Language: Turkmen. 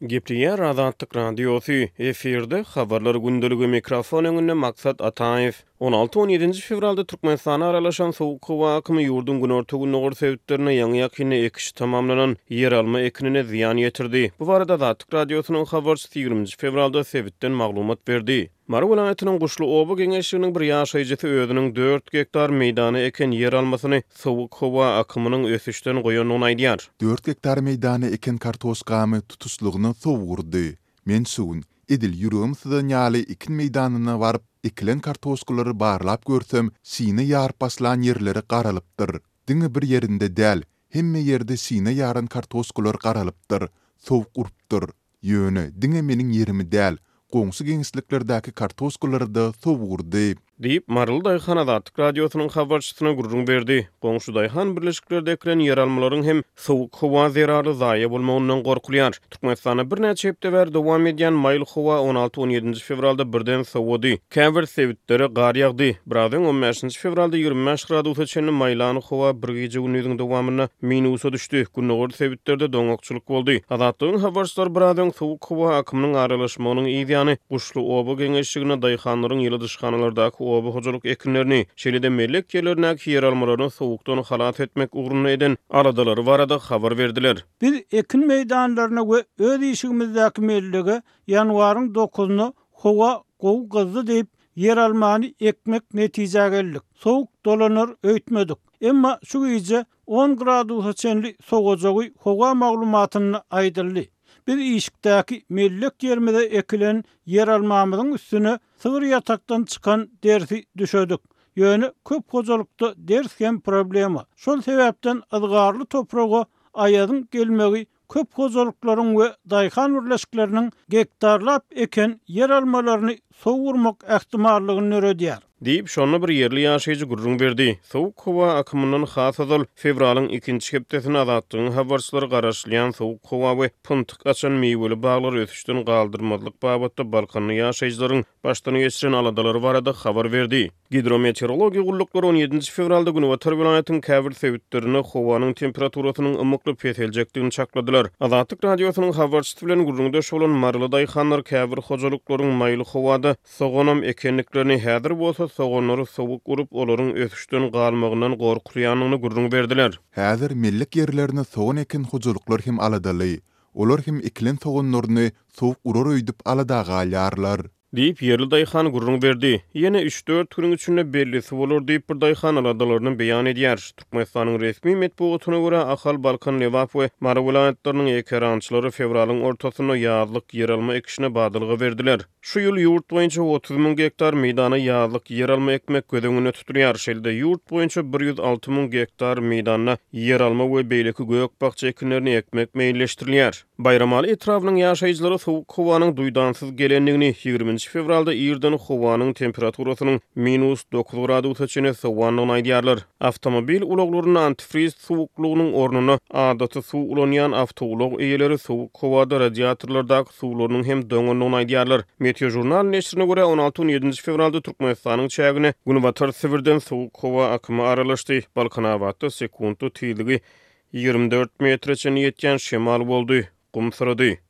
Gepleýär Azatlyk Radiosy, efirde, Habarlar gündeligi, mikrofon öňünde Maksat Ataýew. On alty, on ýedinji fewralda Türkmenistana aralaşan sowuk howa akymy ýurduň günorta-gündogar sebitlerinde ýaňy-ýakynda ekişi tamamlanan ýeralma ekinine zyýan ýetirdi. Bu barada Azatlyk Radiosynyň habarçysy ýigriminji fewralda sebitden maglumat berdi. Mary welaýatynyň Guşly oba geňeşliginiň bir ýaşaýjysy özüniň dört gektar meýdana eken ýeralmasyny sowuk howa akymynyň ösüşden goýandygyny aýdýar. Dört gektar meýdana eken kartoşkamy tutuşlygyna sowuk urdy. Men şu gün, edil ýüregim syzan ýaly ekin meýdanyna baryp, ekilen kartoşkalary barlap görsem, şine ýaryp başlan ýerleri garalypdyr. Diňe bir ýerinde däl, hemme ýerde şine ýaran kartoşkalar garalypdyr, sowuk urupdyr. Ýöne diňe meniň ýerimi däl, goňşy geňeşliklerdäki kartoşkalary-da sowurdy. Diýip, maryly daýhan Azatlyk Radiosynyň habarçysyna gürrüň berdi. Goňşy daýhan birleşiklerde ekilen ýeralmalaryň hem sowuk howa zerarly zaýa bolmagyndan gorkulýar. Türkmenistanda birnäçe hepde bäri dowam edýän maýyl howa on alty-on ýedinji fewralda birden sowady. Käbir sebitlere gar ýagdy. Biraz öň, on bäşinji fewralda ýigrimi bäş gradusa çenli maýlanyk howa bir gije-gündiziň dowamynda minusa düşdi. Gündogar sebitlerde doňakçylyk boldy. Azatlygyň habarçylary biraz öň sowuk howa akymynyň aralaşmagynyň yz ýany Guşly oba geňeşliginde daýhanlaryň ýyladyşhanalardaky oba hojalyk ekinlerini, şeýle-de mellek ýerlerindäki ýeralmalaryny sowukdan halas etmek ugrunda eden aladalary barada habar berdiler. Biz ekin meýdanlaryna we öz işigimizdäki mellege ýanwaryň dokuzyna Howa gowy gyzdy diýip ýeralmany ekmek netijä geldik. Sowuk dolanar öýtmedik. Emma şu gije on gradusa çenli sowajagy howa maglumatynda aýdyldy. Biz işikdäki mellek ýerimize ekilen ýeralmamyzyň üstüne sygyr ýatakdan çykan dersi düşedik. Ýöne köp hojalykda ders hem problema. Şol sebäpden yzgarly topraga aýazyň gelmegi köp hojalyklaryň we daýhan birleşikleriniň gektarlap eken ýeralmalaryny sowurmak ähtimallygyny döredýär. Diýip, şonda bir ýerli ýaşaýjy gürrüň berdi. Sowuk howa akymyndan has ozal, fewralyň ikinji hepdesinde Azatlygyň habarçylary garaşylýan sowuk howa we pyntyk açan miweli baglary ösüşden galdyrmazlyk babatda balkanly ýaşaýjylaryň başdan geçiren aladalary barada habar berdi. Gidrometeorologiýa gulluklary on ýedinji fewralda günbatar welaýatyň käbir sebitlerinde howanyň temperaturasynyň ymykly peseljekdigini çakladylar. Azatlyk Radiosynyň habarçysy bilen gürrüňdeş bolan maryly daýhanlar käbir hojalyklaryň maýyl howada soganam ekendiklerini, häzir bolsa soganlary sowuk urup, olaryň ösüşden galmagyndan gorkulýandygyny gürrüň berdiler. Häzir mellek ýerlerine sogan eken hojalyklar hem aladaly. Olar hem ekilen soganlaryny sowuk urar öýdüp alada galýarlar. Diýip, ýerli daýhan gürrüň berdi. Ýene üç-dört günüň içinde bellisi bolar diýip, bir daýhan aladalaryny beýan edýär. Türkmenistanyň resmi metbugatyna görä, Ahal, Balkan, Lebap we Mary welaýatlarynyň ekerançylary fewralyň ortasynda ýazlyk ýeralma ekişine badalga berdiler. Şu ýyl ýurt boýunça otuz müň gektar meýdana ýazlyk ýeralma ekmek göz öňünde tutulýar. Şeýle-de, ýurt boýunça bir ýüz alty müň gektar meýdanda ýeralma we beýleki gök-bakja ekinlerini ekmek meýilleşdirilýär. Baýramaly etrabynyň ýaşaýjylary sowuk howanyň duýdansyz gelendigini, ýigriminji fewralda irden howanyň temperaturasynyň minus dokuz gradusa çenli sowandygyny aýdýarlar. Awtomobil ulaglarynda antifriz suwuklygynyň ornuna adaty suw ulanýan awtoulag eýeleri sowuk howada radiatorlardaky suwlarynyň hem doňandygyny aýdýarlar. Meteožurnal neşrine görä, on alty-on ýedinji fewralda Türkmenistanyň çägine Günbatar Sibirden sowuk howa akymy aralaşdy, Balkanabatda sekuntda tizligi Ýigrimi dört metre çenli ýetýän şemal boldy. Gum syrady.